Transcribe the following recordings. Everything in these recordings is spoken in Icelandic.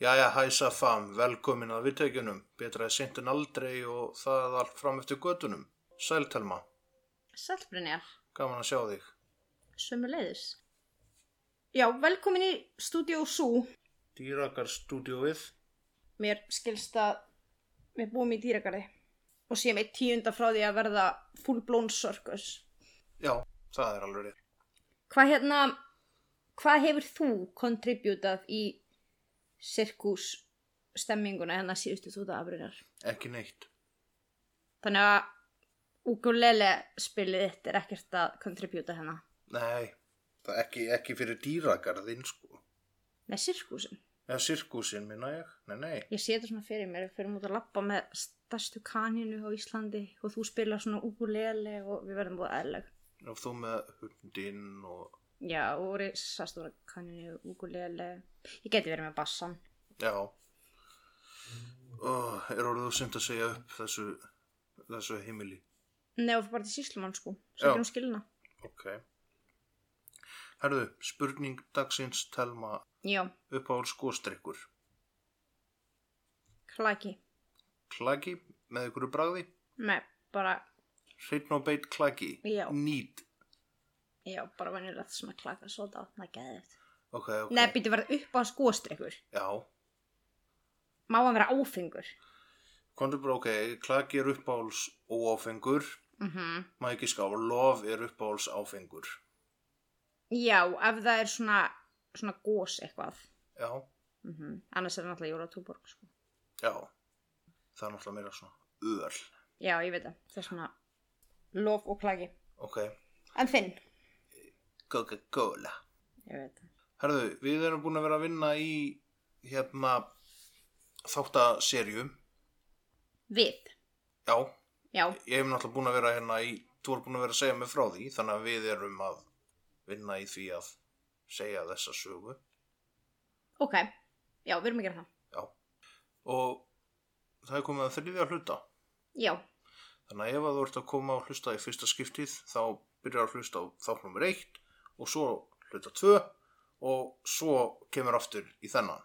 Jæja, hæsa fam, velkomin að viðtækjunum. Betra sent en aldrei og það allt fram eftir gödunum. Sæltelma, Sælbrynjar, gaman að sjá þig. sömu leiðis. Já, velkomin í Studio Sú. Dýrakar stúdíóið. Mér skilst að við búum í dýragarði og séum eitt tíunda frá því að verða full blown circus. Já, það er alveg. Hvað hérna, hvað hefur þú kontributað í sirkus stemminguna hérna síðustu tóta afrýrar? Ekki neitt. Þannig að ukulele spilið þitt er ekkert að kontributa hérna. Nei, það er ekki, ekki fyrir dýragarðinn sko. Nei, sirkusin. Eða sirkúsin minna ég. Nei, nei. Ég sé þetta svona fyrir mér, við fyrir út að lappa með stærstu kaninu á Íslandi og þú spilar svona ukulele og við verðum búið aðleg. Og þú með hundinn og... Já, og risastóra kaninu, ukulele. Ég geti verið með bassan. Já. Oh, er orðið þú synd að segja upp þessu, þessu heimili? Og bara til síslumann sko, sem um skilna. Ok. Herðu, spurning dagsins telma upp á skóstrykkur. klaki. Klaki með ykkur bragði. Nei, bara, Hreitn og beit klaki. Já. Nýt. já, bara venjulegt svona klaka sóta, það er geðið. Ok, ok. Nei, býttu verið upp á skóstrykkur. Já. Má hann vera áfengur? Kondur bara, ok, klaki er uppáhals óáfengur. Mhm. Má ekki ská, lof er uppáhals áfengur. Já, ef það er svona, svona gós eitthvað. Já. Mm Annars er það náttúrulega Jóra Túborg sko. Já. Það er náttúrulega meira svona öl. Já, ég veit það. Það er svona lof og klaki. Ok. En þinn? Coca-Cola. Ég veit það. Herðu, við erum búin að vera að vinna í hérna þáttaserju. Við? Já, Já. ég hef náttúrulega búin að vera hérna í, þú er búin að vera að segja mig frá því, þannig að við erum að vinna í því að segja þessa sögu. Ok. Já, við erum að gera það. Já. Og það er komið að þriðja hluta. Já. Þannig að ef að þú ert að koma og hlusta í fyrsta skiptið, þá byrjar að hlusta á þátt nummer eitt og svo hluta tvö og svo kemur aftur í þennan.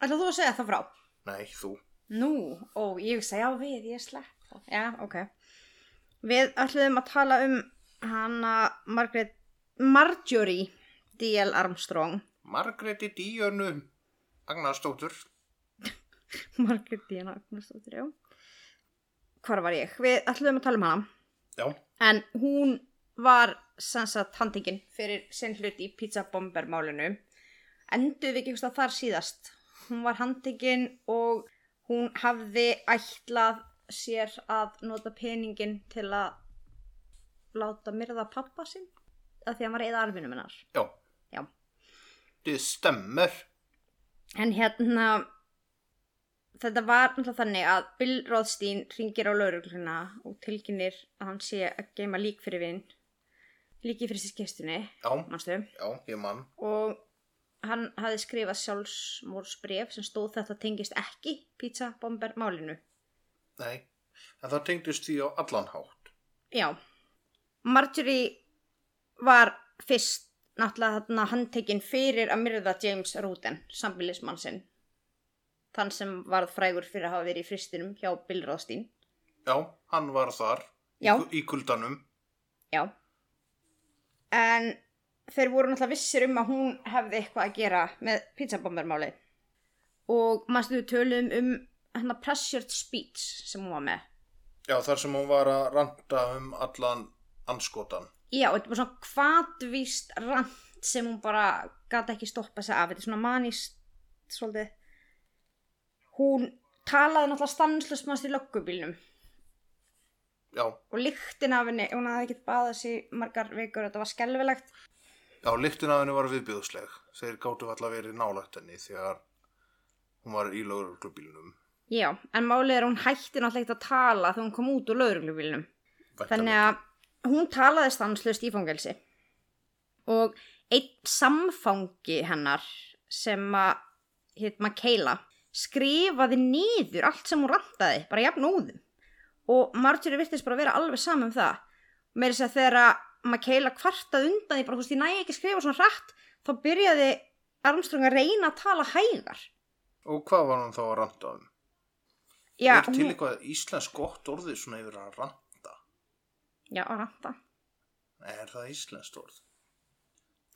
Ætlaðu þú að segja það frá? Nei, þú. Nú, ó, ég hugsa, já við, ég slepp. Já, ok. Við ætluðum að tala um hana Margaret, Marjorie D.L. Armstrong. Margreti Díönu Agnarsdóttur. Margaret D.L. Armstrong, já. Hvar var ég? Við ætluðum að tala um hana. Já. En hún var sannsagt handingin fyrir sinn hlut í pizza bomber málinu. Enduð við ekki staðar þar síðast. Hún var handingin og hún hafði ætlað sér að nota peningin til að láta myrða pappa sinn. Af því að hann var eða arfinum hennar. Já. Já. Þið stemmer. En hérna, þetta var náttúrulega þannig að Bill Rothstein ringir á laurugluna og tilkynir að hann sé að geima lík fyrir vinn. Líki fyrir sér gestunni, Já, já, ég mann. Og hann hafði skrifað sjálfsmórsbref sem stóð þetta tengist ekki pizza bomber málinu. Nei. En það tengdist því á allan hátt. Já. Marjorie var fyrst náttúrulega þarna handtekinn fyrir að myrða James Ruden, sambilismann sinn. Þann sem varð frægur fyrir að hafa verið í fristinum hjá Bill Rothstein. Já, hann var þar. Já. Í kuldanum. Já. En þeir voru náttúrulega vissir um að hún hefði eitthvað að gera með pizzabombermáli. Og maður stuðu tölum um hérna pressured speech sem hún var með. Já, þar sem hún var að ranta um allan anskotan. Já, þetta var svona kvatvíst rant sem hún bara gata ekki stoppa sig af. Þetta er svona manist svolítið. Hún talaði náttúrulega stanslust mannst í löggubílnum Já, og lyktin af henni, hún hafði ekkert baðað sér margar vikur, þetta var skelfilegt Já, lyktin af henni var viðbjóðsleg. Þeir gáttu alltaf verið nálægt henni þegar hún var í lögreglubílnum. Já, en málið er hún hætti náttúrulega ekki að tala þegar hún kom út úr lauruglubílnum. Þannig að hún talaði stanslust í fangelsi. Og einn samfangi hennar sem að, hitt Makayla, skrifaði niður allt sem hún randaði, bara jafn úðum. Og Marjorie virtist bara vera alveg saman um það. Með þess að þegar Makayla kvartaði undan því, bara þú veist, ég næ ekki skrifa svona hratt, þá byrjaði Armstrong að reyna að tala hægar. Og hvað var hún þá að randa um? Já, er til eitthvað íslensk gott orðið svona yfir að randa? Já, að ranta. Er það íslenskt orð?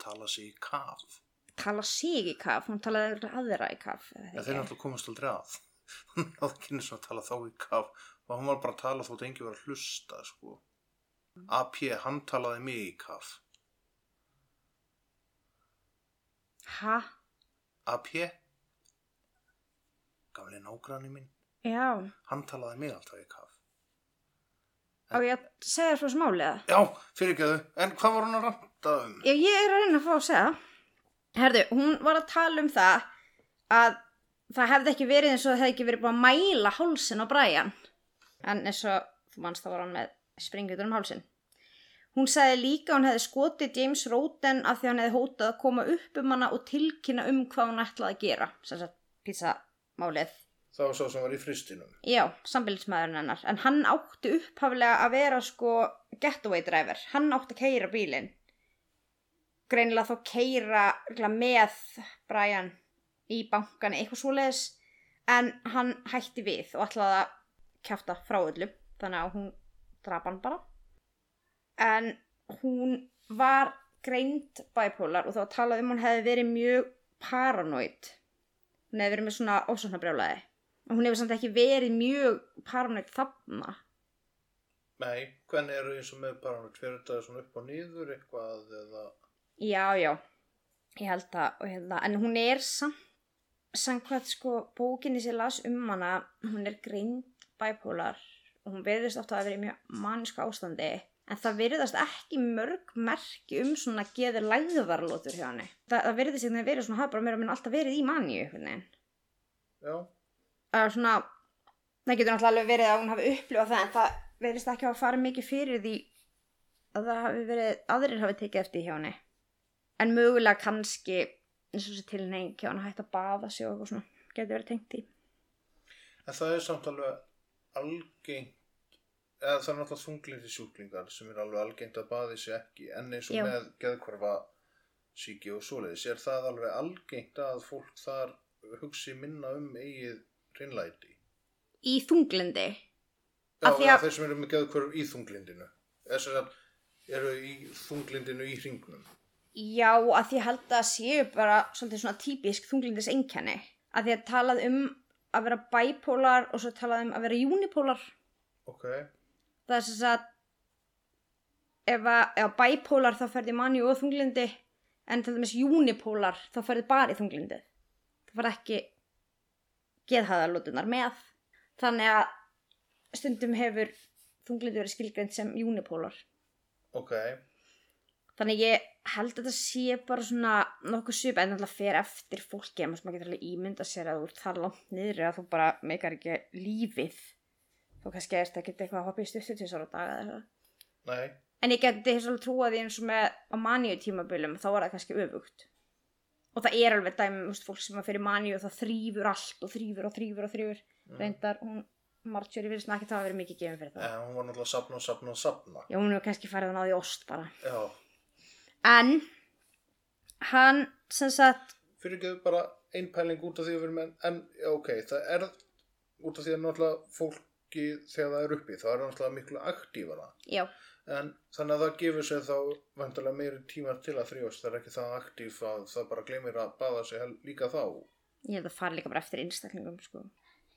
Tala sig í kaf. Tala sig í kaf, hún talaði aðra í kaf. ekki? þeir náttúrulega komast aldrei að. Ekki eins og að tala þá í kaf. Og hún var bara að tala þótt engi var að hlusta, sko. AP, hann talaði mig í kaf. Ha? AP, gamli nágranni minn, Já, hann talaði mig alltaf í kaf. á ég að segja svo smálega. Já, fyrirgeðu, en hvað var hún að randa um? Já, ég er að reyna að fá að segja. Herðu, hún var að tala um það að það hefði ekki verið eins og það hefði ekki verið búin að mæla hálsin á Brian. En eins og þú manst það var hann með springritur um hálsin. Hún sagði líka að hún hefði skotið James Roden af því að hann hefði hótað að koma upp um hana og tilkynna um hvað hún ætlaði að gera. Sem sagt, pizzamálið. Það var svo sem var í fristinum. Já, sambilsmaðurinn hennar. En hann átti upphaflega að vera sko getaway driver. Hann átti að keira bílinn. Greinilega þá keira með Brian í bankan eitthvað svoleiðis. En hann hætti við og ætlaði að kjafta frá öllu. Þannig að hún draf hann bara. En hún var greind bipolar og þá talaði um að hún hefði verið mjög paranoid. Hún hefði verið með svona ósvöndna brjálæði. Og hún hefur samt ekki verið mjög paranoid þarna. Nei, hvernig eru eins og með hann fyrir þetta svona upp og niður eitthvað eða... Já, já, ég held það og hérna, en hún er samt, samkvæmt sko bókinni sem ég las um hana, hún er greind bipolar og hún verðist átt að vera í mjög mannsku ástandi, en það verðast ekki mörg merki um svona geður læðvarlótur hjá henni. Það, það verðist ekki að vera svona, hafa bara meira og minna alltaf verið í einhvern veginn. Já, Það er svona, það getur náttúrulega alveg verið að hún hafi upplifað það, en það verðist ekki að fara mikið fyrir því að það hafi verið, aðrir hafi tekið eftir hjá henni. En mögulega kannski, eins og þessi tilneing hjá henni hægt að baða sig og eitthvað svona, getur verið tengt í. en það er samt alveg algengt, eða það er náttúrulega þunglindi sjúklingar sem er alveg algengt að baði sig ekki, en eins og Já. með geðkvarfa síki og svoleiðis, er það alveg algengt að fólk þar hugsi minna um eigið hreinlæti? Í þunglindi. Já, Af því að- þeir sem eru með geðkvarf í þunglindinu, þess að eru í þunglindinu í hringnum. Já, að því ég held að séu bara svolítið svona típisk þunglindis einkenni. Að því að talað um að vera bipolar og svo talað um að vera unipolar. Ok, það er sem að ef að ef að bipolar þá ferði manju og þunglindi en til dæmis unipolar þá ferði bara í þunglindi það fer ekki geðhæðalótunar með. Þannig að stundum hefur þunglindi verið skilgreint sem unipolar. Ok, þannig ég held að þetta sé bara svona nokkuð svipa en alltaf fer eftir fólki en maður getur alveg ímynda sér að þú ert það langt niður að þú bara meikar ekki lífið þá kannski er þetta ekki eitthvað að hoppa í stuttu til þessar á daga eða eitthvað nei, En ég geti þess að trúa því eins og með á maníu tímabilum þá er það kannski öfugt. Og það er alveg dæmi um fólk sem að fyrir maníu og það þrýfur allt og þrýfur og þrýfur og þrýfur. Reyndar, hún, Marjorie virðist nú ekki það að vera mikið gefin fyrir það. en hún var náttúrulega að sapna og sapna og sapna. Já, hún hefur kannski farið að náði ost bara. Já, En, hann, sem sagt, fyrir ekki bara ein pæling út af því að við erum en, en ok, það er út af því að náttúrulega fólki þegar það er uppi, það er náttúrulega miklu aktífara já, en þannig að það gefur sér þá vantarlega meiri tíma til að þrjóst það er ekki það aktíf að það bara gleymir að baða sig hel- líka þá ég held að fara líka bara eftir einstaklingum, sko.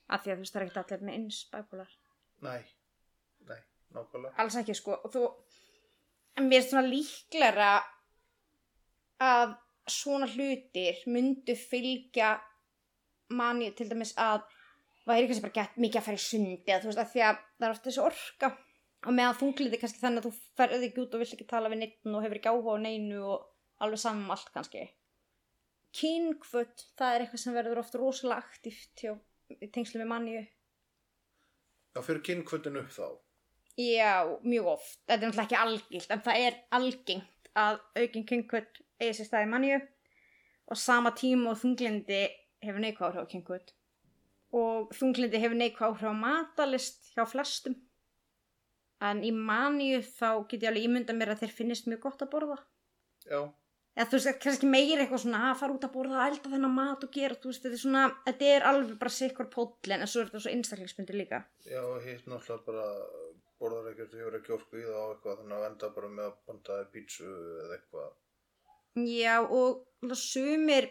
Af því að þú veist það er ekkert allir með eins bæbúlar. nei, nei, nákvæmlega alls ekki sko og þú en mér er svona líklega að svona hlutir myndu fylgja manni til dæmis að væri kannski bara gett mikið að fara í sundi eða þú veist að því að það er ofta þessi orka. Og meðan þungliti kannski þannig að þú ferði ekki út og vill ekki tala við neitt og hefur ekki áhuga á neinu og alveg saman um allt kannski. Kynkvöld, það er eitthvað sem verður oft rosalega aktíft hjá í tengslu með manju Já, fyrir kynkvöldin upp þá. já, mjög oft, þetta er náttúrulega ekki algilt en það er algengt að aukin kynkvöld eigi sér staði manju og sama tíma og þunglindi hefur neikvæð áhrif á kynkvöld og þunglindi hefur neikvæð áhrif á matalist hjá flestum. En í manju þá get ég alveg ímynda mér að þeir finnist mjög gott að borða. Já, eða þú veist, kannski meira eitthvað svona að fara út að borða, að elda þennan mat og gera þú veist, þetta er svona, þetta er alveg bara sikkur póllin, en svo er þetta svo einstaklingsmyndir líka. Já, hitt náttúrulega bara borðar ekkert, hefur ekki orku í það á eitthvað þannig að enda bara með að bandaði pítsu eða eitthvað, já, og sumir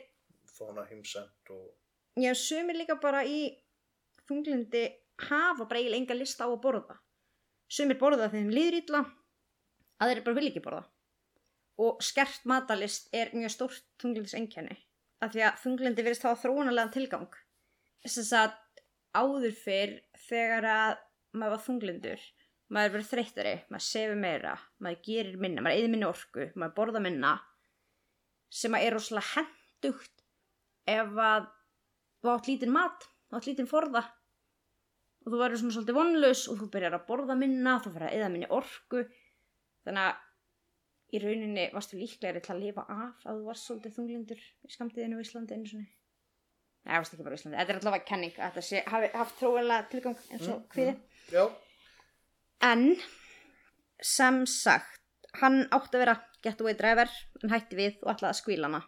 fána heimsend og já, sumir líka bara í þunglindi hafa bara eiginlega enga lista á að borða. Sumir borða þeim líður illa aðrir bara vil ekki borða. Og skert matalist er mjög stórt þunglindis einkenni af því að þunglindi verðist hafa þróunarlegan tilgang. Þess að áður fyrr þegar að maður var þunglindur maður verður þreyttari, maður sefur meira maður gerir minna, maður eða minni orku maður borða minna sem að er rosalega hendugt ef að þú átt lítinn mat þú átt lítinn forða. Og þú verður svona svolítið vonlaus og þú byrjar að borða minna þú fyrir að eða minni orku. Þannig að í rauninni varstu líklegri til að lifa af að þú varst svolítið þunglindur í skamtiðinu í Íslandi einu svona Nei, það varst ekki bara í Íslandi, þetta er allavega kenning að þetta sé, hafi haft tróðlega tilgang eins og kviði já, En sem sagt, hann átti að vera getaway driver, hann hætti við og ætlaði að skvíla hana.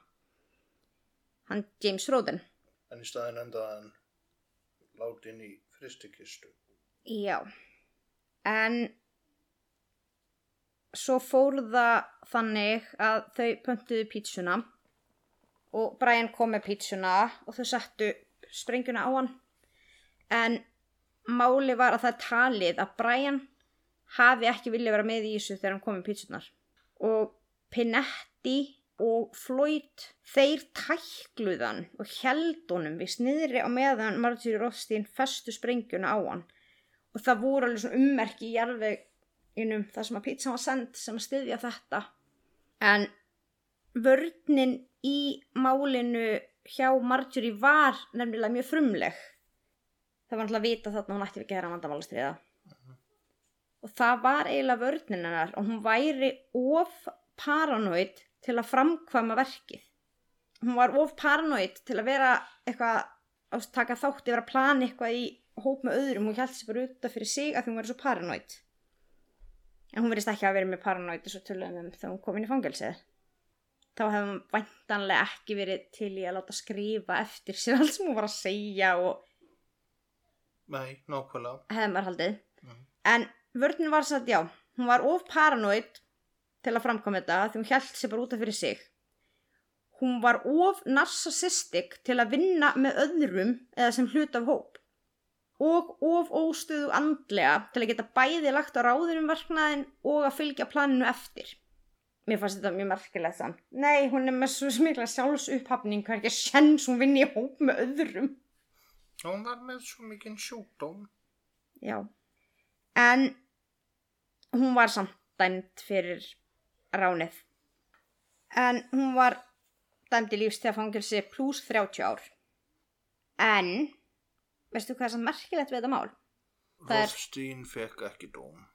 Hann James Roden. en í staðin endaði hann láti inn í fristikistu. Já. En svo fór það þannig að þau pöntuðu pítsuna og Brian kom með pítsuna og þau settu sprengjuna á hann. En máli var að það talið að Brian hafi ekki viljað vera með í þessu þegar hann kom með pítsunar. Og Pinetti og Floyd, þeir tækluðan og held honum við sniðri á meðan Marjorie Rothstein festu sprengjuna á hann. Og það voru alveg svona ummerki í jarðveginum þar sem að pítsan var send sem að styðja þetta. En vörnin í málinu hjá Marjorie var nefnilega mjög frumleg. Það var náttúrulega að vita þarna hún ætti ekki að gera vandamálastriða. Og það var eiginlega vörnin hennar og hún væri of paranoid til að framkvæma verkið. Hún var of paranoid til að vera eitthvað að taka þátt yfir að plana eitthvað í hóp með öðrum. Hún held sér bara út af fyrir sig að hún var svo paranoid. En hún verðist ekki að vera með paranoid þessu tölum um þegar hún kom inn í fangelsið. Þá hefði hún væntanlega ekki verið til í að láta skrifa eftir sér allt sem hún var að segja og Nei, nákvæmlega. hefði maður haldið. Mhm. En vörnin var satt, já, hún var of paranoid til að framkoma þetta því hún held sér bara út af fyrir sig. Hún var of narcissistic til að vinna með öðrum eða sem hlut af hóp. Og of óstöðu andlega til að geta bæði lagt á ráður um verknaðin og að fylgja planinu eftir. Mér fannst þetta mjög merkilegt samt. Nei, hún er með svo smikla sjálfsupphafning, hvað er ekki að sjens hún vinni í hóp með öðrum. Hún var með svo mikinn sjúkdóm. Já. En hún var samt dæmd fyrir ránið. En hún var dæmd í lífstíðafangilsi pluss 30 ár. En, veistu hvað er samt merkilegt við þetta mál? Það er- Rothstein fekk ekki dóm.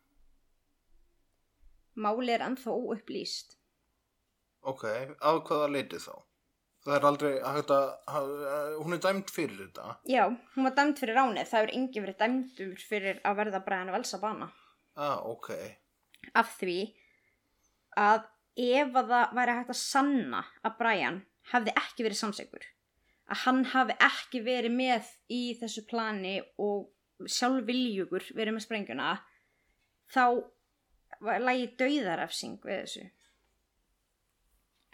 Máli er ennþá óupplýst. Ok, af hvaða leiti þá? Það er aldrei að, að- hún er dæmd fyrir þetta. Já, hún var dæmd fyrir ránið. Það hefur enginn verið dæmdur fyrir að verða Brian Velsa bana. Ah, ok. Af því að ef að það væri hægt að sanna að Brian hefði ekki verið samsegur að hann hafi ekki verið með í þessu plani og sjálfviljugur verið með sprengjuna þá lægi dauðarefsing við þessu.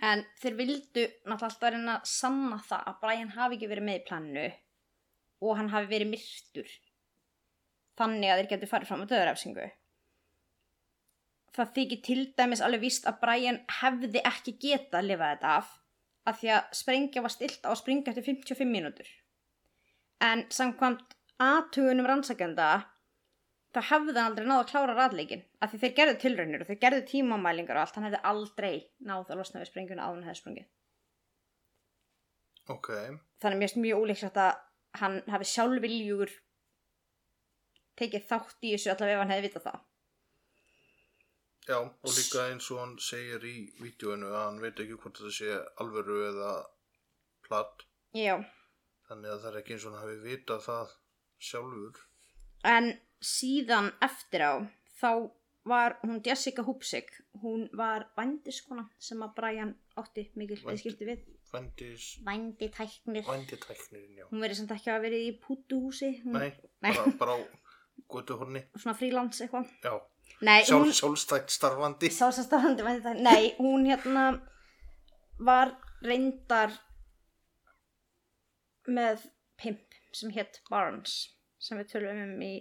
En þeir vildu náttúrulega alltaf að reyna að sanna það að Brian hafi ekki verið með í planinu og hann hafi verið myrtur þannig að þeir getur farið fram á dauðarefsingu það þykir til dæmis alveg víst að Brian hefði ekki getað að lifa þetta af af því að sprengja var stilt á að springa eftir 55 mínútur. En samkvæmt aðtugunum rannsakenda þá hefði hann aldrei náð að klára raðleikin af því þeir gerðu tilraunir og þeir gerðu tímamælingar og allt, hann hefði aldrei náð að losna við sprengjuna á hann hefði sprungið. Ok, þannig að mér finnst mjög ólíklegt að hann hafi sjálfviljugur tekið þátt í þessu allavega ef hann hefði vitað það já, og líka eins og hann segir í vídjóinu að hann veit ekki hvort þetta sé alvöru eða platt, já, þannig að það er ekki eins og hann hafi vitað það sjálfur. en síðan eftir á þá var hún Jessica Hupsik hún var vandiskona sem að Brian átti mikil viðskipti við Vendis, vændi tæknir venditæknirinn, já. hún verið samt ekki að verið í pútuhúsi hún, Nei, Nei. bara, bara á götuhorni, svona frílans eitthvað já. Nei, Sjálf, hún sjálfstætt starfandi. Sjálfsastafandi vændi tæknir nei, hún hérna var reyndar með pimp sem hétt Barnes sem við tölum um í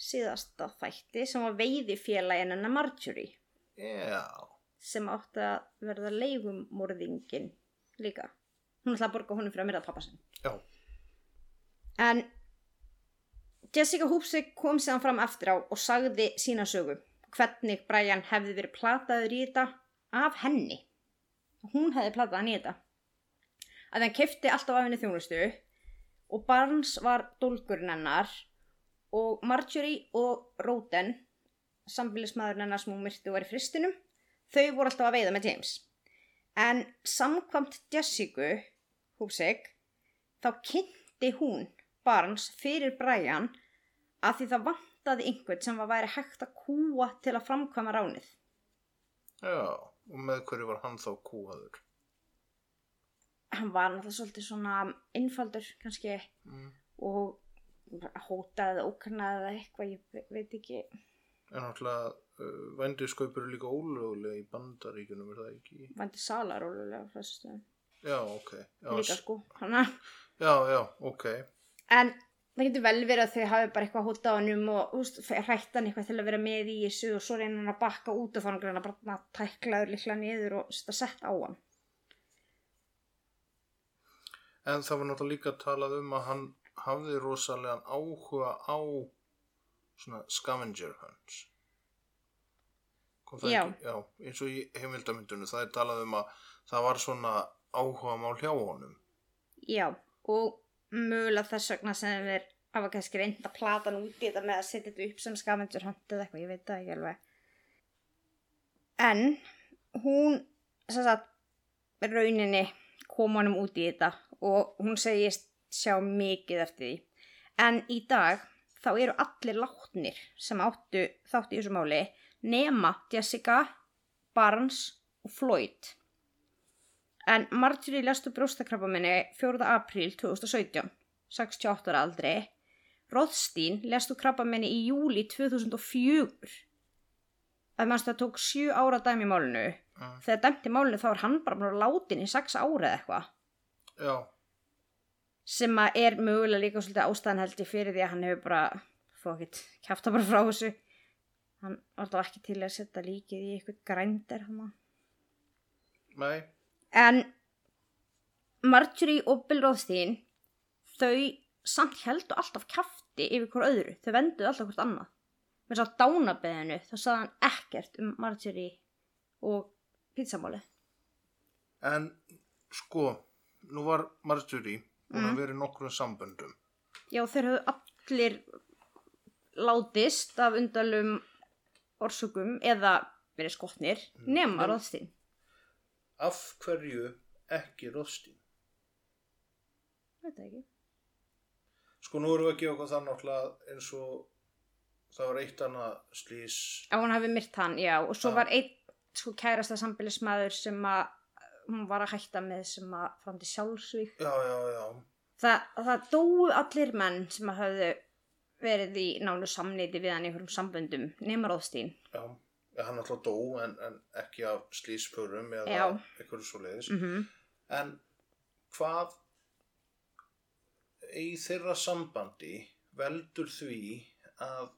síðasta þætti sem var veiðifélagin hennar Marjorie Já, sem átti að verða leigumorðingin líka. Hún ætlaði að borga honum fyrir að myrða pappa sinn. já, En Jessica Hoopsik kom síðan fram eftir á og sagði sína sögu. Hvernig Brian hefði verið plataður í þetta af henni. Hún hefði platað hann í þetta. Að hann kefti alltaf af henni þjónustu og Barnes var dólgurinn hennar og Marjorie og Roden, sambilismæðurinn hennar sem hún myrti og var í fristinum, þau voru alltaf að veiða með James. En samkvæmt Jessica Hoopsik þá kynnti hún Barnes fyrir Brian að því það vantaði einhvern sem var væri hægt að kúa til að framkvæma ránið. já. Og með hverju var hann þá kúaður? Hann var náttúrulega svolítið svona einfaldur kannski Mm. og hótaði eða ókarnaði eða eitthvað, ég ve- veit ekki. En náttúrulega uh, vendisköpur eru líka ólögulega í bandaríkunum, er það ekki? Vændi salar ólulega frá þessu stöðum. Já, ok. Já, Líka sko. Hanna. Já, já, ok. En það getur vel verið að þau hafi bara eitthvað hótað á hennum og úst, hrætt hann eitthvað til að vera með í þessu og svo reyna hann að bakka út og fann hann bara tæklaður líklega niður og setja sett á hann. En það var náttúrulega líka talað um að hann hafði rosalegan áhuga á svona scavenger hunts. Já. ekki? Já, eins og í heimildamyndunum, það er talað um að það var svona áhuga mál hjá honum. Já, og mögulega þess vegna sem þeir hafa kannski reynd að plata hann út í þetta með að setja þetta upp sem scavenger hunt eða eitthvað, ég veit það ekki alveg. En hún, sem sagt, rauninni kom honum út í þetta og hún segist sjá mikið eftir því. En í dag þá eru allir látnir sem áttu þátt í þessu máli nema Jessica, Barnes og Floyd. En Marjorie lestu brjóstakrabba minni 4. apríl 2017, 68 ára aldri. Rothstein lestu krabba minni í júli 2004. Það mannst það tók 7 ára dæmi í málinu. Mm. Þegar dæmti málinu þá er hann bara að vera látin í 6 ára eða eitthvað. Já, Sem að er mögulega líka svolítið ástæðan held ég fyrir því að hann hefur bara, fókitt, kæfta bara frá þessu. Hann var þá ekki til að setja líkið í eitthvað grændir hann. nei, En Marjorie og Bill Rothstein þau samt heldur alltaf kæfti yfir hver öðru. Þau venduðu alltaf hvort annað. Með svo dánabeðinu þá sagði hann ekkert um Marjorie og pizzamáli. en sko, nú var Marjorie búin Mm. að vera í nokkrum samböndum. Já, þeir höfðu allir látist af undalum orsökum eða verið skotnir nema Mm. Rothstein. Af hverju ekki Rothstein? Veit það ekki. Sko, nú erum við að gefa okkur það náttúrulega eins og það var eitt annað slís. Að hún hafi myrt hann, já. Og svo Já. var einn sko kærasta sambilismæður sem að hún var að hætta með sem að fram til sjálfsvík. Já, já, já. Það, það dóu allir menn sem að hafðu verið í nánu samneiti við hann í einhverjum samböndum nema. Já, já hann alltaf dó en, en ekki af slíspörum eða eitthvað svo leiðis. Mm En hvað í þeirra sambandi veldur því að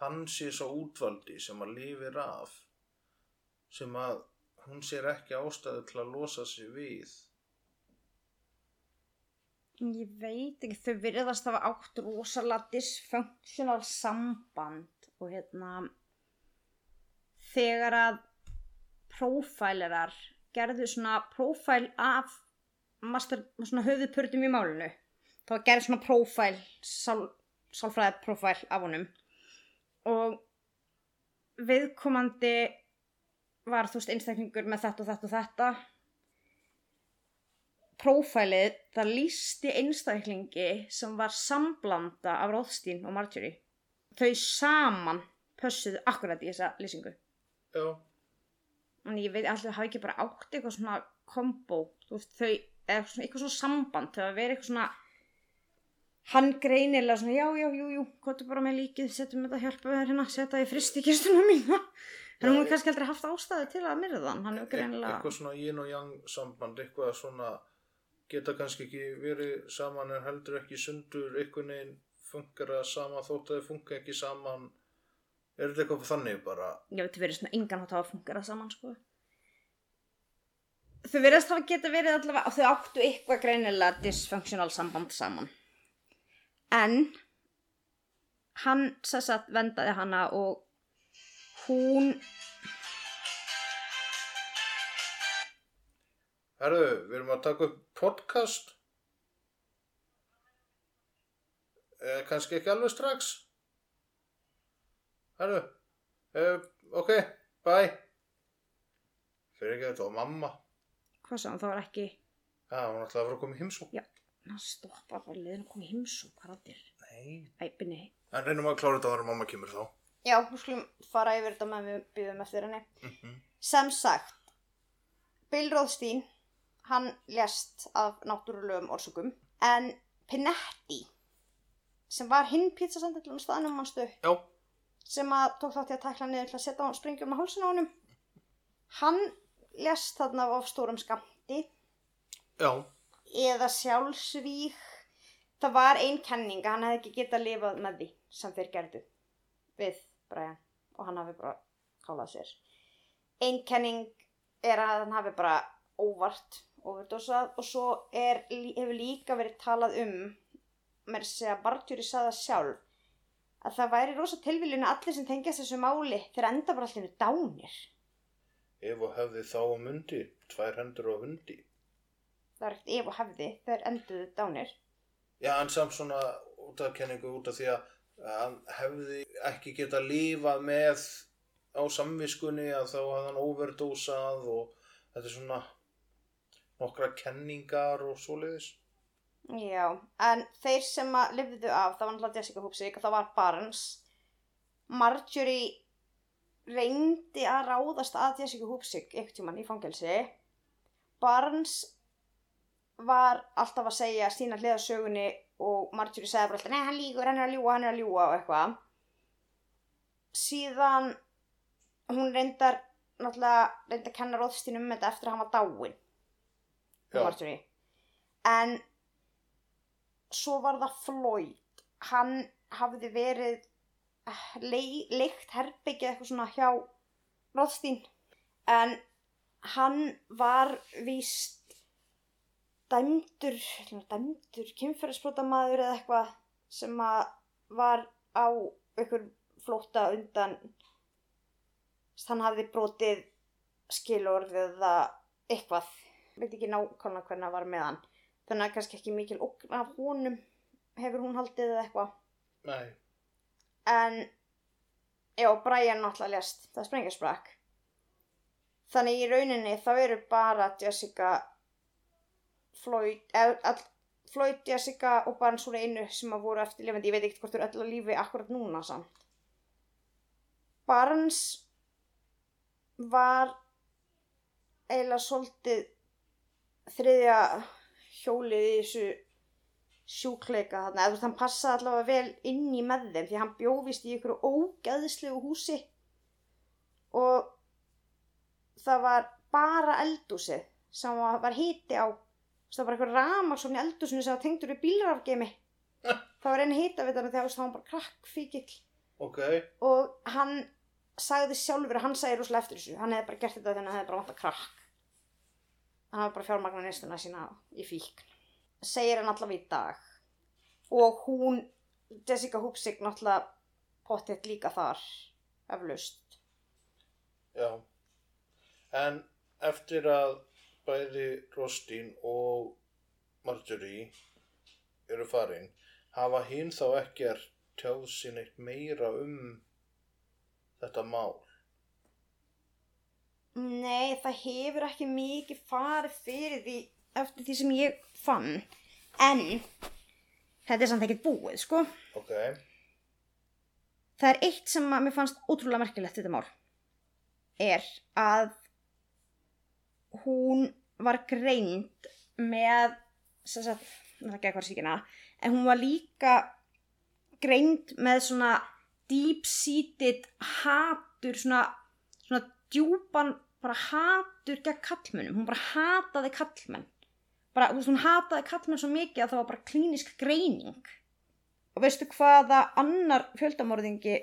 hann sé svo útvaldi sem að lifir af sem að hún sér ekki ástæðu til að losa sig við. Ég veit ekki, þau virðast hafa átt rosalega dysfunctional samband og hérna þegar að prófælerar gerðu svona prófæl af master, svona höfuðpörtum í málinu þá gerði svona prófæl sál, sálfræði prófæl af honum. Og viðkomandi var þú veist einstaklingur með þetta og þetta og þetta. Prófælið það lísti einstaklingi sem var samblanda af Róðstín og Marjorie. Þau saman pössuðu akkurat í þessa lýsingu Já, en ég veit alltaf hafa ekki bara átt eitthvað svona kombo þú veist þau eða svona, eitthvað svona samband þau að vera eitthvað svona hann greinilega svona já já jú jú hvað bara með líkið setjum þetta hjálpa þér hérna setja í fristikistuna mína. En hún hefur kannski aldrei haft ástæðu til að myrða hann hann hefur greinilega eitthvað svona yin og yang samband, eitthvað svona geta kannski ekki verið saman en heldur ekki sundur, einhvern veginn funkar það sama þótt að þau funkar ekki saman er þetta eitthvað þannig bara? Ég veit verið svona engan hátt að hafa fungera saman sko. Þau verðast hafa geta verið allavega og þau áttu eitthvað greinilega dysfunctional samband saman. En hann sess að vendaði hana og hún Herðu, við erum að taka upp podcast. Eh, kannski ekki alveg strax Herðu eh, ok, bye. Fyrir ekki þetta var mamma. Hvað sá hann, það var ekki Já, hún ætlaði að fara að koma í heimsók Já. hann stoppa bara liðin að koma í heimsók hvað rættir Nei. Æpinni En reynum að klára þetta áður en mamma kemur þá. Já, við skulum fara yfir þetta með við býðum eftir henni. Mm -hmm. sem sagt Bill Rothstein hann lést af náttúrulegum orsökum en Pinetti sem var hinn pizzasandillun staðnum mannstu Já, sem að tók þátt í að takla niður til að setja á springjum á hálsinn á honum. Hann lést þarna af stórum skamti já, eða sjálfsvík það var ein kenning að hann hefði ekki getað lifað með því sem þeir gerðu við Brian. Og hann hafi bara kálað sér. Ein kenning er að hann hafi bara óvart overdosað. Og svo er, hefur líka verið talað um með þess að Marjorie sagði það sjálf að það væri rosa tilviljun að allir sem tengjast þessu máli þeir enda bara allir dánir. Ef og hefði þá á mundi Tvær hendur á hundi. Það er ekkert ef og hefði þeir enduðu dánir. Já, en samt svona út af kenningu út af því að hann hefði ekki getað lifað með á samviskunni að þá hafði hann overdósað og þetta er svona nokkra kenningar og svoleiðis. Já, en þeir sem að lifðu af, það var náttúrulega Jessica Hupsik og það var Barnes. Marjorie reyndi að ráðast að Jessica Hupsik einhvern tímann í fangelsi. Barnes var alltaf að segja sína hliðasögunni og Marjorie segði bara alltaf, nei hann líkur, hann er að ljúa, hann er að ljúa og eitthvað. Síðan hún reyndar, náttúrulega reyndi að kenna Róðstín um þetta eftir að hann var dáinn. Já. Marjorie. En svo var það Floyd. Hann hafði verið eh, lei, leikt herbyggið eitthvað svona hjá Róðstín en hann var víst dæmdur dæmdur kynferðisbrótamaður eða eitthvað sem að var á ykkur flótta undan. Hann hafði brotið skilorð eða eitthvað. Veit ekki nákvæmlega hvernig það var með hann þannig að kannski ekki mikil ógn af honum hefur hún haldið eða eitthvað. Nei, en já, Brian náttúrulega lest það sprengjastbrak þannig í rauninni þá eru bara Jessica Floyd eða, all, Floyd, Jessica og Barnes voru einu sem að voru eftir lifandi ég veit ekkert hvort þú eru öll á lífi akkurat núna samt. Barnes var eiginlega svolítið þriðja hjólið í þessu sjúkleika þarna, eða þú veist hann passaði allavega vel inn í með þeim því hann bjófist í ykkur ógæðislegu húsi. Og það var bara eldúsið sem var hiti á. Það var eitthvað ramaksón í eldúsinu sem var tengdur við bílarafgeimi það var einn hitavitan þegar það var bara krakkfíkill. Ok, og hann sagði sjálfur að hann sagði rúslega eftir þessu. Hann hefði bara gert þetta þegar hann hefði bara vant að krakk hann hefði bara fjármagna neistuna sína í fíkn segir hann allavega í dag. Og hún, Jessica Hupsik, náttúrulega pottitt líka þar, eflaust. Já. En eftir að bæði Rostín og Marjorie eru farin, hafa hinn þá ekkert tjáð sín eitt meira um þetta mál. Nei, það hefur ekki mikið farið fyrir því eftir því sem ég fann. En þetta er samt ekkert búið, sko. Ok, Það er eitt sem að mér fannst ótrúlega merkilegt þetta mál. Er að hún var greind með, sem sagt, það er ekki eitthvað síkina, en hún var líka greind með svona deep-seated hatur, svona, svona djúpan bara hatur gegn kallmönnum. Hún bara hataði kallmenn. Bara, þú veist, hún hataði kallmenn svo mikið að það var bara klínisk greining. Og veistu hvaða annar fjöldamorðingi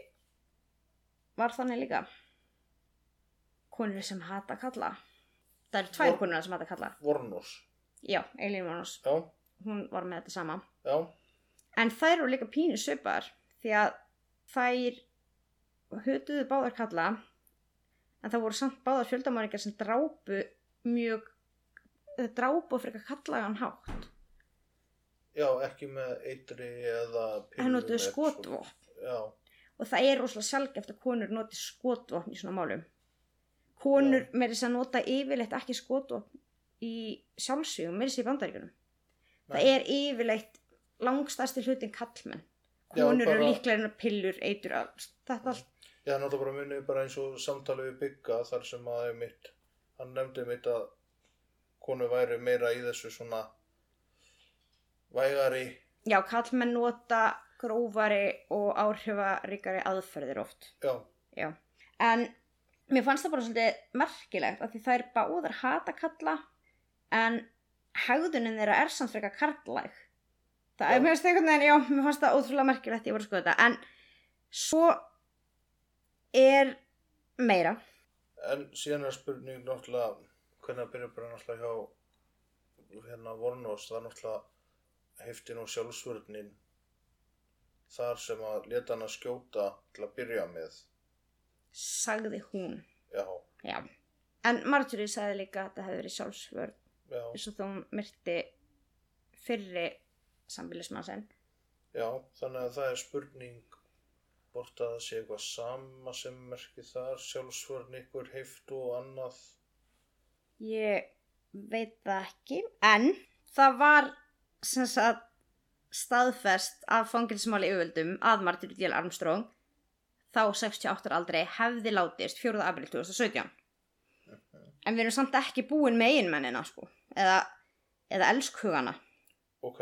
var þannig líka? Konur sem hata kalla. Það eru tvær konur sem hata kalla. Vornós. Já, Eileen Vornós. Já, Hún var með þetta sama. já, En þær eru líka pínu svipar því að þær hötuðu báðar kalla en það voru samt báðar fjöldamorðingar sem drápu mjög drápu á frekar kallagan hátt. já, ekki með eitri eða. Hann notuðu eða skotvopn. og það er rosalega sjálfgeft að konur noti skotvopn í svona málum konur Já. með þess að nota yfirleitt ekki skotvopn í sjálfsvíðum, með þess í bandaríkunum það er yfirleitt langstæsti hlutin kallmenn konur eru líklega en pillur, eitur þetta allt Já, náttúrulega bara munið bara eins og samtali við bygga þar sem að einmitt, hann nefndi mitt að konu væri meira í þessu svona vægari, já, kallmenn nota grófari og áhrifaríkari aðferðir oft. Já, já. en mér fannst það bara svolítið merkilegt af því það er báðar hata kalla en hegðunin þeirra er samt frekar karlæg það Já. er finnst einhvern veginn, já, mér fannst það ótrúlega merkilegt ég var að skoða þetta, en svo er meira. En síðan er spurning náttúrulega, hvernig að byrja bara náttúrulega hjá hérna Vornós, það er náttúrulega hefti nú sjálfsvörnin þar sem að leta hann að skjóta til að byrja með, sagði hún. Já, já. en Marjorie sagði líka að þetta hefði verið sjálfsvörð já, eins og hún myrti fyrri sambilismann já, þannig að það er spurning hvort að það sé eitthvað sama sem merki þar, sjálfsvörn ykkur heftu og annað, Ég veit það ekki, en það var sem sagt staðfest af fangilsmáli yfirvöldum að Martin Díal Armstrong þá 68 ára aldrei hefði látist 4. april 2017. En við erum samt ekki búin með einmennina sko, eða, eða elskhugana. ok,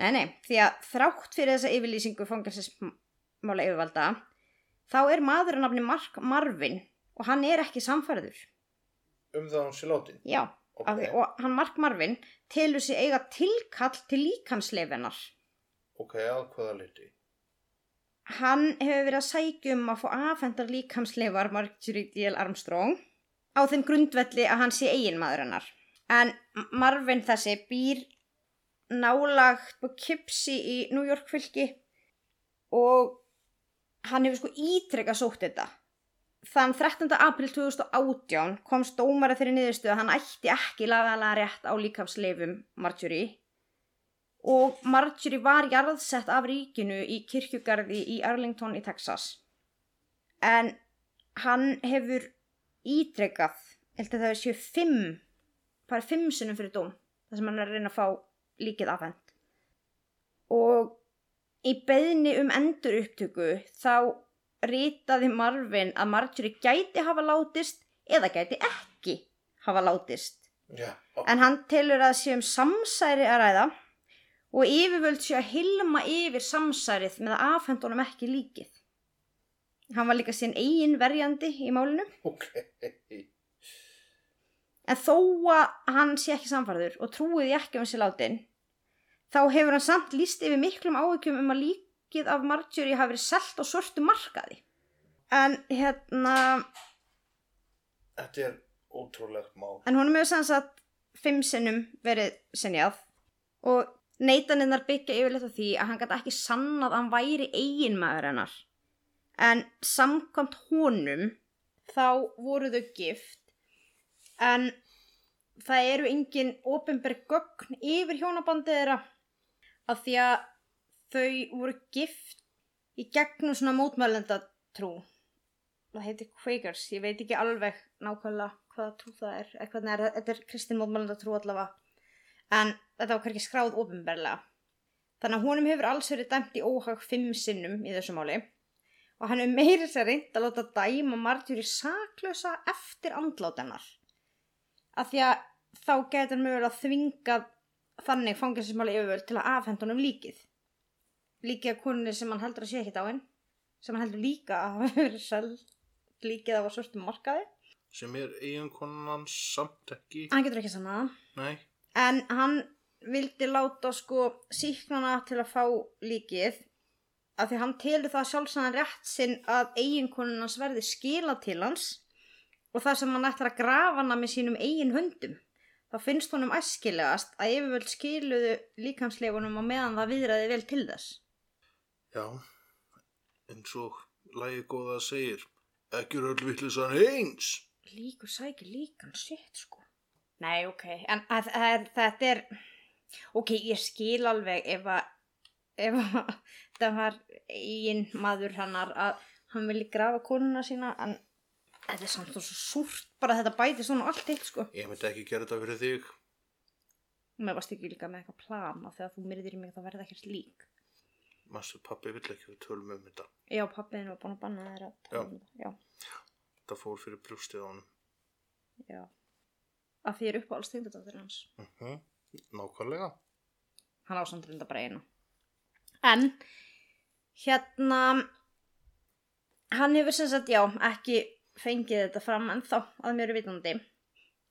Nei, nei, því að þrátt fyrir þessa yfirlýsingu fangilsmála yfirvalda þá er maðurinn nafni Mark Marvin og hann er ekki samfærður. um það hún sé látin, Já, ok, Af því, og hann Mark Marvin telur sig eiga tilkall til líkansleifinnar. ok, að hvaða liti, Hann hefur verið að sækja um að fá afhendar líkamsleifar Marjorie D.L. Armstrong á þeim grundvelli að hann sé eiginmaður hennar. En Marvin þessi býr nálagt på Kipsi í New York fylki og hann hefur sko ítrekka sótt þetta. Þann 13. april 2018 komst dómara þeirri niðurstu að hann ætti ekki lagalega rétt á líkamsleifum Marjorie og Marjorie var jarðsett af ríkinu í kirkjugarði í Arlington í Texas. En hann hefur ítrekkað, held að það séu fimm, bara fimm sinnum fyrir dóm, þar sem hann er að reyna að fá líkið afhend. Og í beðni um endur upptöku þá ritaði Marvin að Marjorie gæti hafa látist eða gæti ekki hafa látist. já, En hann telur að sé um samsæri að ræða og yfirvöld sé að hilma yfir samsærið með að afhenda honum ekki líkið. Hann var líka sín eigin verjandi í málinu. ok, En þó að hann sé ekki samfærður og trúiði ekki um sér látin, þá hefur hann samt líst yfir miklum áhyggjum um að líkið af Marjorie hafi verið selt á svörtu markaði. En hérna, þetta er ótrúlegt mál, en honum hefur sanns að fimm sinnum verið sinjað og neytaninnar byggja yfirleitt á því að hann gæti ekki sannað að hann væri eiginmaður hennar. En samkvæmt honum þá voru þau gift en það eru engin ofinberg gögn yfir hjónabandið þeirra af því að þau voru gift í gegnum svona mótmælendatrú. Það heitir Quakers, ég veit ekki alveg nákvæmlega hvaða trú það er, er það, þetta er kristin mótmælendatrú allavega en þetta var hverkið skráð ofinberlega. Þannig að honum hefur alls verið dæmt í óhag fimm sinnum í þessu máli og hann hefur meirið sér reynd að láta dæma Marjorie saklösa eftir andlátennar. Af því að þá getur hann mögulega þvingað þannig fangelsinsmáli yfirvöld til að afhenda honum líkið. Líkið af konunni sem hann heldur að sé ekki dáinn, sem hann heldur líka að hafa verið seld líkið af að svörtum markaði. sem er eiginkonan samt ekki Hann getur ekki sannaða. nei, En hann vildi láta sko síknana til að fá líkið af því hann telur það sjálfsagðan rétt sinn að eiginkonun hans verði skila til hans og það sem hann ætlar að grafa hana með sínum eigin höndum. Þá finnst honum æskilegast að yfirvöld skiluðu líkamsleifunum á meðan það viðræði vel til þess. já eins og lagi góða segir ekki öll vittlisann eins Líkur sækir líkan, shit sko. Nei, ok, en að, að, þetta er, ok, ég skil alveg ef að, ef að það var eigin maður hannar að hann vilji grafa konuna sína, en þetta er samt svo súrt bara að þetta bæti svona allt eitt sko. ég myndi ekki gera þetta fyrir þig Mér varst ekki líka með eitthvað plan og þegar þú myrðir í mig það verði ekkert lík. Master pappi vill ekki við tölum um þetta Já, pappiðin var búin að banna þér að tala um þetta. Já, þetta fór fyrir brjóstið á honum já. Að því er uppáhalds tengdadóttir hans. uh nákvæmlega hann á samt reynda bara einu en hérna hann hefur sem sagt já ekki fengið þetta fram en þá að mér er vitandi.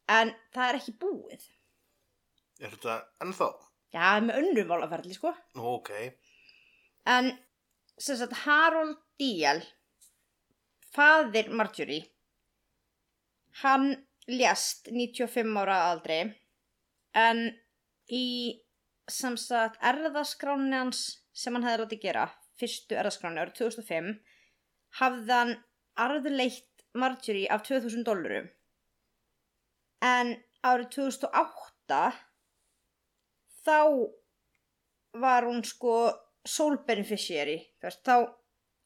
En það er ekki búið. Er þetta ennþá? já, með önnum málaferli sko. Ok. En sem sagt Harold Díal faðir Marjorie hann lést 95 ára að aldri. En í sem sagt erðaskráni hans sem hann hefði látið gera fyrstu erðaskráni árið 2005 hafði hann arðleitt Marjorie af 2000 dólarum en árið 2008 þá var hún sko sole beneficiary þá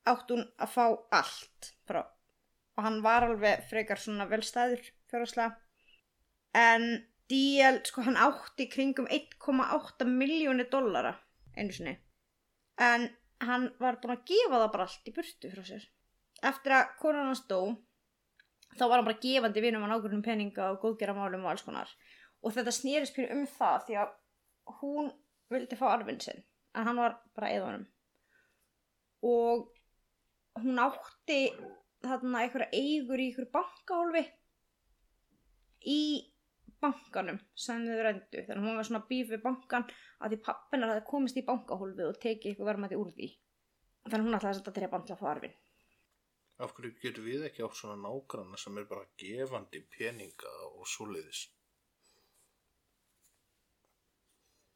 átt hún að fá allt frá og hann var alveg frekar svona velstæður fjárháslega en DL, sko hann átti kringum 1,8 miljónir dollara einu sinni. En hann var búin að gefa það bara allt í burtu frá sér. Eftir að konan hans dó þá var hann bara gefandi vinum á nákvæmum peninga og góðgeramálum og alls konar. Og þetta snýrist fyrir um það því að hún vildi fá arfinn sinn en hann var bara eðunum og hún átti þarna einhverja eigur í einhverju bankahólfi í bankanum sem þau reyndu þannig að hún var svona bíf við bankan að því pappinar hafði komist í bankahólfi og tekið eitthvað verðmætti úr því. Þannig að hún ætlaði að setja til að bandla að fá arfinn af hverju getur við ekki átt svona nágranna sem er bara gefandi peninga og svoleiðis?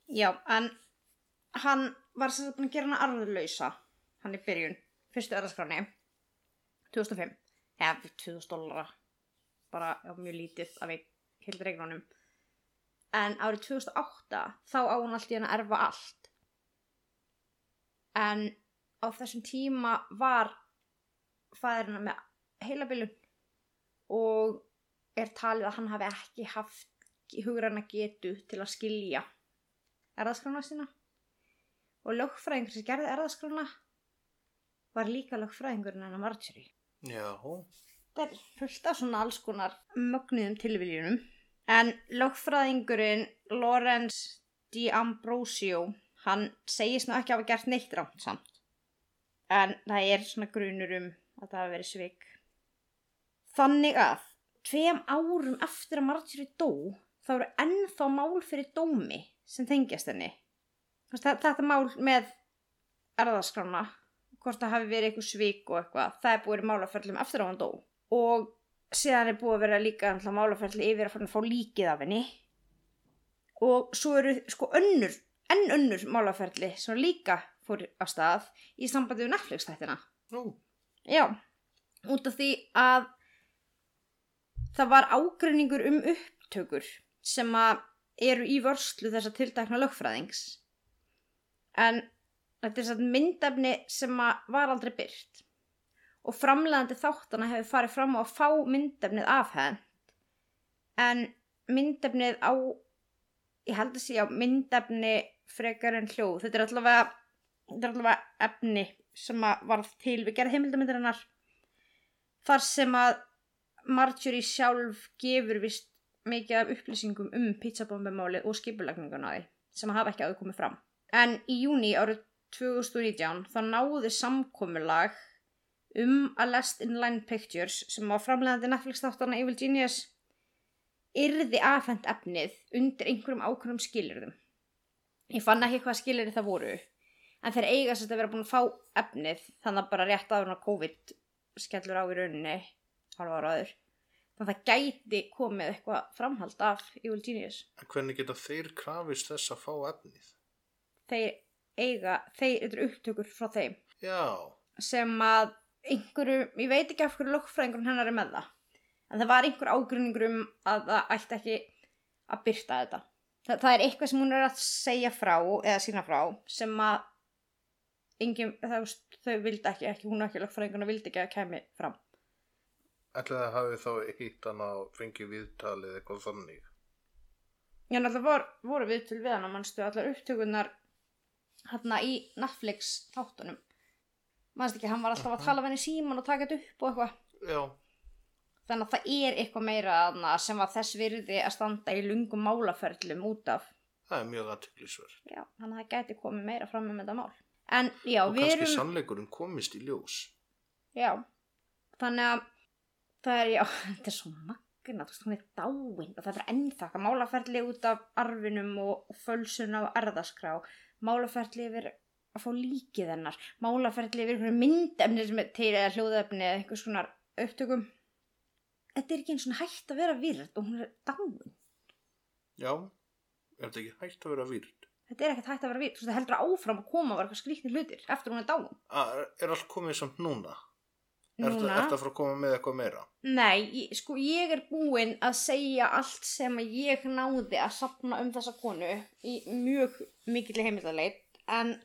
Já, en hann var sem sagt búin að gera hana arðurlausa hann í byrjun, fyrstu öðraskráni 2005 eða 2000 dólara bara já, mjög lítið af einn heilt regnunum en árið 2008 þá á hún allt í hann að erfa allt. En á þessum tíma var fæðurinn með heilabilun? Og er talið að hann hafi ekki haft hugranna getu til að skilja erðaskrána sína. Og lögfræðingur sem gerði erðaskrána var líka lögfræðingurinn hennar Marjorie. Já, þetta er fullt af svona alls konar mögnuðum tilviljunum. En lögfræðingurinn Lawrence Di Ambrosio hann segist nú ekki að hafa gert neitt rámt samt. En það er svona grunur um að það hafi verið svik. Þannig að tveim árum eftir að Marjorie dó þá eru ennþá mál fyrir dómi sem tengjast henni. Þetta mál með erðaskrána hvort það hafi verið eitthvað svik og eitthvað það er búið í málaförlum eftir að hann dó. Og síðan er búið að vera líka málaförli yfir að að fá líkið af henni. Og svo eru sko önnur enn önnur málaferli sem líka fór á stað í sambandi við Netflix þættina. Nú, Já, út af því að það var ágreiningur um upptökur sem að eru í vörslu þessa tildækna lögfræðings. En þetta er satt myndefni sem að var aldrei byrt og framlegandi þáttana hefur farið fram á að fá myndefnið afhend en myndefnið á ég held að sé á myndefni frekar en hljóð. Þetta er allavega, þetta er allavega efni sem varð til við gerð heimildamindarinnar þar sem að Marjorie sjálf gefur vist mikið af upplýsingum um pizzabombumálið og skipulagninguna því sem hafa ekki áður komið fram en í júni árið 2019 þá náði samkomulag um að Last in Line Pictures sem var framlegandi Netflix þáttarna Evil Genius yrði afhent efnið undir einhverjum ákveðnum skilirðum. Ég fann ekki hvað skilirði það voru en þeir eiga sérst að vera búin að fá efnið þannig að bara rétt áður en COVID skellur á í rauninni halva ára áður. Þannig að það gæti komið eitthvað framhald af Evil Genius. en hvernig geta þeir krafist þess að fá efnið? Þeir eiga, þeir eru upptökur frá þeim Já, sem að einhverju, ég veit ekki af hverju lögfræðingur hennar er með það en það var einhver ágruningur um að það ætti ekki að byrta þetta það, það er eitthvað sem hún er að segja frá eða sína frá sem að engin, það, þau vildi ekki, ekki hún ekki lögfræðinguna vildi ekki að kemi fram. Ætlaði að hafi þá hitt hann að fengi viðtalið eitthvað þannig. Já, náttúrulega vor, voru við til við hann að mannstu allar upptökunar hérna í Netflix þáttunum. Mannstu ekki, hann var alltaf að tala við henni síman og taka þetta upp og eitthvað. Já, þannig að það er eitthvað meira sem var þess virði að standa í lungum málaferlum út af. Það er mjög aðtöklisverð. já, þannig að það gæti komið meira fram um þetta mál en já, Og við kannski erum sannleikurinn komist í ljós. já, þannig að það er, já, þetta er svo magna þú veist, hún er dáin og það er ennþakka málaferli út af arfinum og fölsun á erðaskrá málaferli yfir að fá líkið hennar málaferli yfir einhverju myndefni sem er til eða hljóðefni eða einhvers konar upptökum þetta er ekki eins og hægt að vera virð og hún er dáin Já, er þetta ekki hægt að vera výrt? Þetta er ekkert hægt að vera virð, þú veist það heldur áfram að koma og vera eitthvað skrýtni hlutir eftir hún er dáin Er allt komið samt núna? Er núna, þetta að fara að koma með eitthvað meira? nei, ég, sko ég er búin að segja allt sem ég náði að sapna um þessa konu í mjög mikill heimildaleit en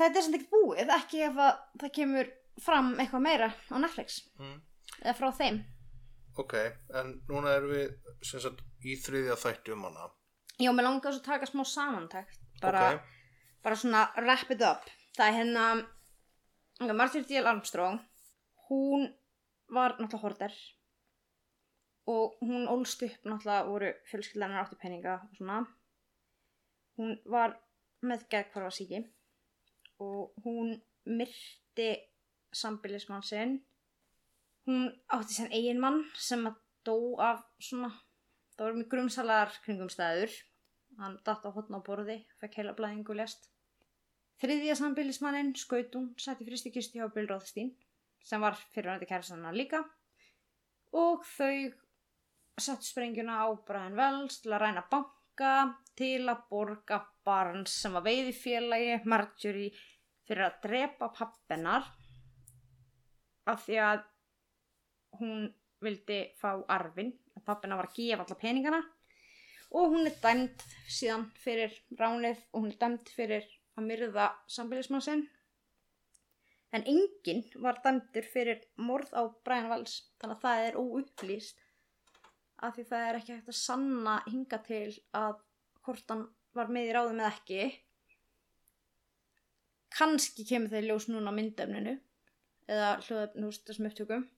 þetta er samt ekkert búið ekki ef að það kemur fram eitthvað meira á Netflix Mm. eða frá þeim Ok, en núna erum við sem sagt í þriðja þætti um hana. Já, mér langar svo að taka smá samantækt bara, Ok, bara svona wrap it up. Það er hérna Martin D.L. Armstrong hún var náttúrulega horter og hún ólst upp náttúrulega voru fjölskyldanar áttu peninga og svona. Hún var með geðkvarfa síki og hún myrti sambilismann sinn. Hún átti sinn eigin mann sem að dó af svona það voru mjög grumsalar kringumstæður hann datt á hotna á borði fekk heila blæðingu lest þriðja sambilismannin skaut hún sætti fristi kisti hjá Bill Rothstein sem var fyrirvændi kæristanna líka. Og þau settu sprengjuna á Brian Wells til að ræna banka til að borga Barnes sem var veiðifélagi Marjorie fyrir að drepa pappennar af því að hún vildi fá arfin og pappina var að gefa alla peningana og hún er dæmt síðan fyrir ránið og hún er dæmt fyrir að myrða sambilismann sinn. En enginn var dæmtur fyrir morð á Brian Wells þannig að það er óupplýst af því það er ekki hægt að sanna hinga til að hvort hann var með í ráðum eða ekki. Kannski kemur þeir ljós núna á myndefninu eða þessum upptökum.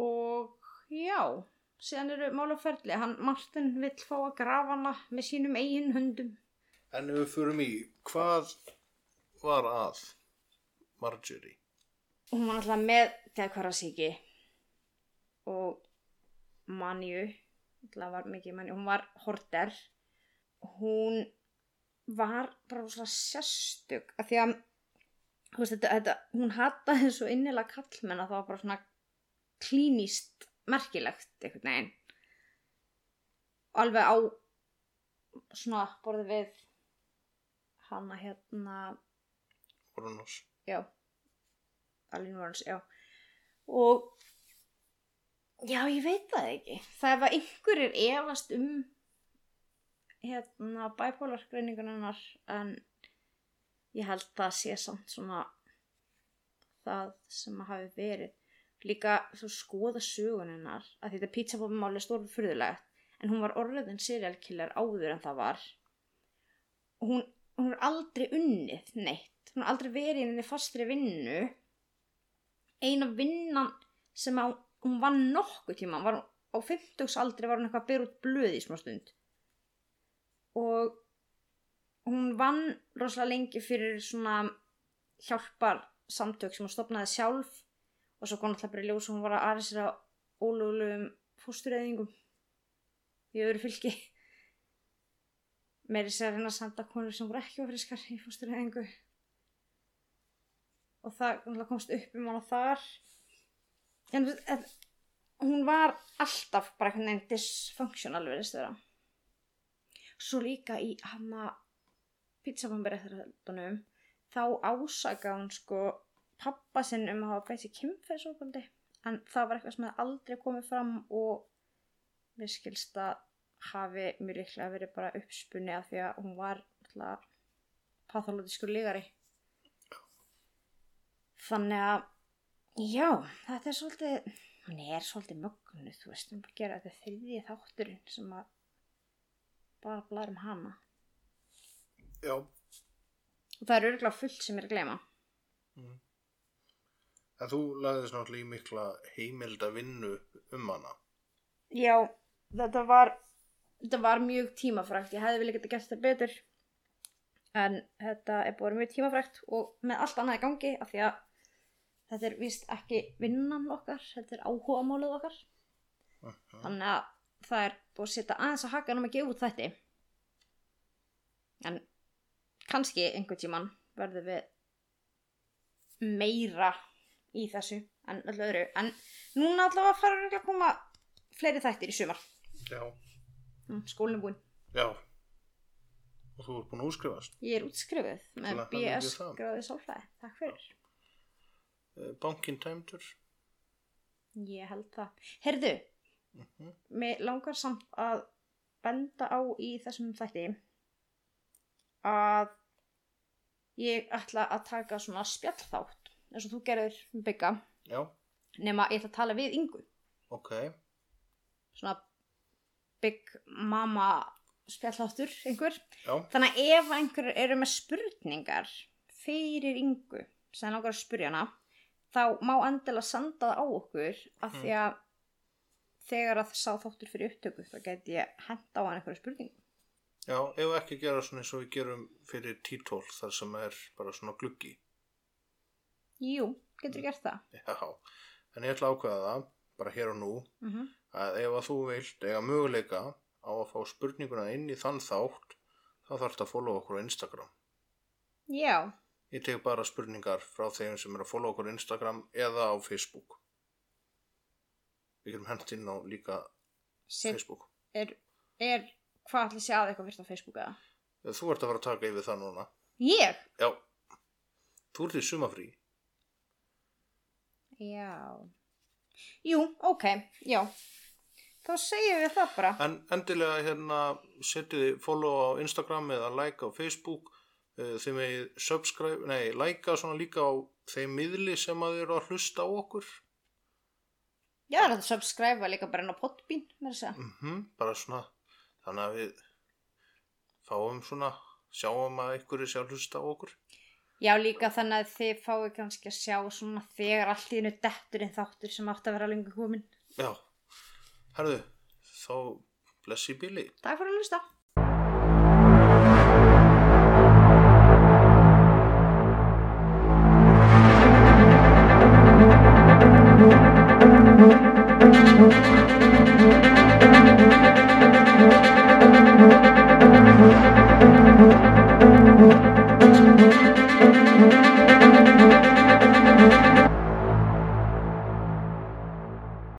Og já síðan eru málaferli hann Martin vill fá að grafa hana með sínum eigin höndum en ef við förum í, hvað var að Marjorie? hún var alltaf með geðkvarasíki og manju það var mikið manju, hún var horter hún var bara svona sérstök af því að veist, þetta, þetta, hún hataði svo innilega kallmenn að það var bara svona klínist merkilegt einhvern veginn. Alveg á svona borðið við hana hérna. Orunus. já. Alín Warrens, já. Og já, ég veit það ekki. Það að einhverjir efast um hérna bipolar greiningunarnar en ég held það sé samt svona það sem hafi verið líka þú skoða söguninnar að þetta pizzabófumáli stórfur fyrðulegt en hún var orðin serial killer áður en það var. Og hún, hún er aldrei unnið neitt. Hún er aldrei verið inn í fastri vinnu. Eina vinnan sem að hún vann nokkuð tíma var, á 50 aldri var hún eitthvað að byrja út blöð í smá stund. Og hún vann rosalega lengi fyrir svona hjálpar samtök sem hún stopnaði sjálf og svo kom alltaf bara í ljós og hún var að aðeinsra ólögulegum fóstureyðingum í öðru fylki meiri sér að reyna að konur sem voru ekki ofriskar í fóstureyðingu. Og það komst upp um hana þar. En hún var alltaf bara einhvern veginn dysfunctional verið stöða svo líka í hana pizzabamberið þá ásaka hún sko pappa sinn um að hafa beitt sér kynfæðsókaldi en það var eitthvað sem hefði aldrei komið fram og mér skilst að hafi mjög líklega verið bara uppspunni af því að hún var alltaf pathológiskur lígari. Þannig að já, þetta er svolítið hún er svolítið mögnuð þú veist, hún bara gera þetta þriðið þátturinn sem að bara blæður um hana. Já. og það er örgulega fullt sem er að gleyma En þú lagðist náttúrulega í mikla heimilda vinnu um hana. Já, þetta var þetta var mjög tímafrækt ég hefði vilja geta gert þetta betur en þetta er að vera mjög tímafrækt og með allt annað í gangi af því að þetta er vist ekki vinnan okkar, þetta er áhugamálið okkar. Þannig að það er búið að setja aðeins að haka um að gefa út þætti. En kannski einhvern tíman verðum við meira í þessu en öllu öðru en núna allavega fara að koma fleiri þættir í sumar Já. Mm, skólinn er búinn. Já. Og þú ert búin að útskrifast. Ég er útskrifuð með BS það. gráði sálfræði. Takk fyrir. Eh, Bankinn tæmdur. Ég held það. Herðu, Mhm. mér langar samt að benda á í þessum þætti að ég ætla að taka svona spjallþátt eins og þú gerður með bygga Já. nema ég ætla að tala við yngu Ok. svona bygg mamma spjallþáttur einhver Já. Þannig að ef einhver eru með spurningar fyrir yngu sem langar að spurja hana þá má endilega senda það á okkur af því að þegar að sá þáttur fyrir upptöku þá geti ég henda á hann einhverju spurningu. Já, ef ekki gera svona eins og við gerum fyrir títól þar sem er bara svona gluggi. Jú, getur gert það. Já. En ég ætla að ákveða það, bara hér og nú, Mm -hmm. að ef að þú vilt eiga möguleika á að fá spurninguna inn í þann þátt, þá þarf þetta að followa okkur á Instagram. Já, Ég tek bara spurningar frá þeim sem er að followa okkur á Instagram eða á Facebook. Við getum hent inn á líka Set, Facebook. er, er hvað ætli sé að eitthvað fyrst á Facebook eða? Þú ert að fara að taka yfir það núna. Ég? Já. Þú ert í sumafrí. Já. Jú, ok, já. Þá segjum við það bara. En endilega hérna setjið þið follow á Instagram eða like á Facebook eh, þið megið subscribe, nei, likea svona líka á þeim miðli sem að þið eru að hlusta á okkur Já, það er að subscribe líka bara inn á með þess að. mm bara svona þannig að við fáum svona sjáum að ykkur er sér að hlusta á okkur Já, líka þannig að þið fáið kannski að sjá svona þegar allt í hennu detturinn þáttur sem átt að vera lengur komin. Já, herðu, þá blessi bíli Takk fyrir að hlusta.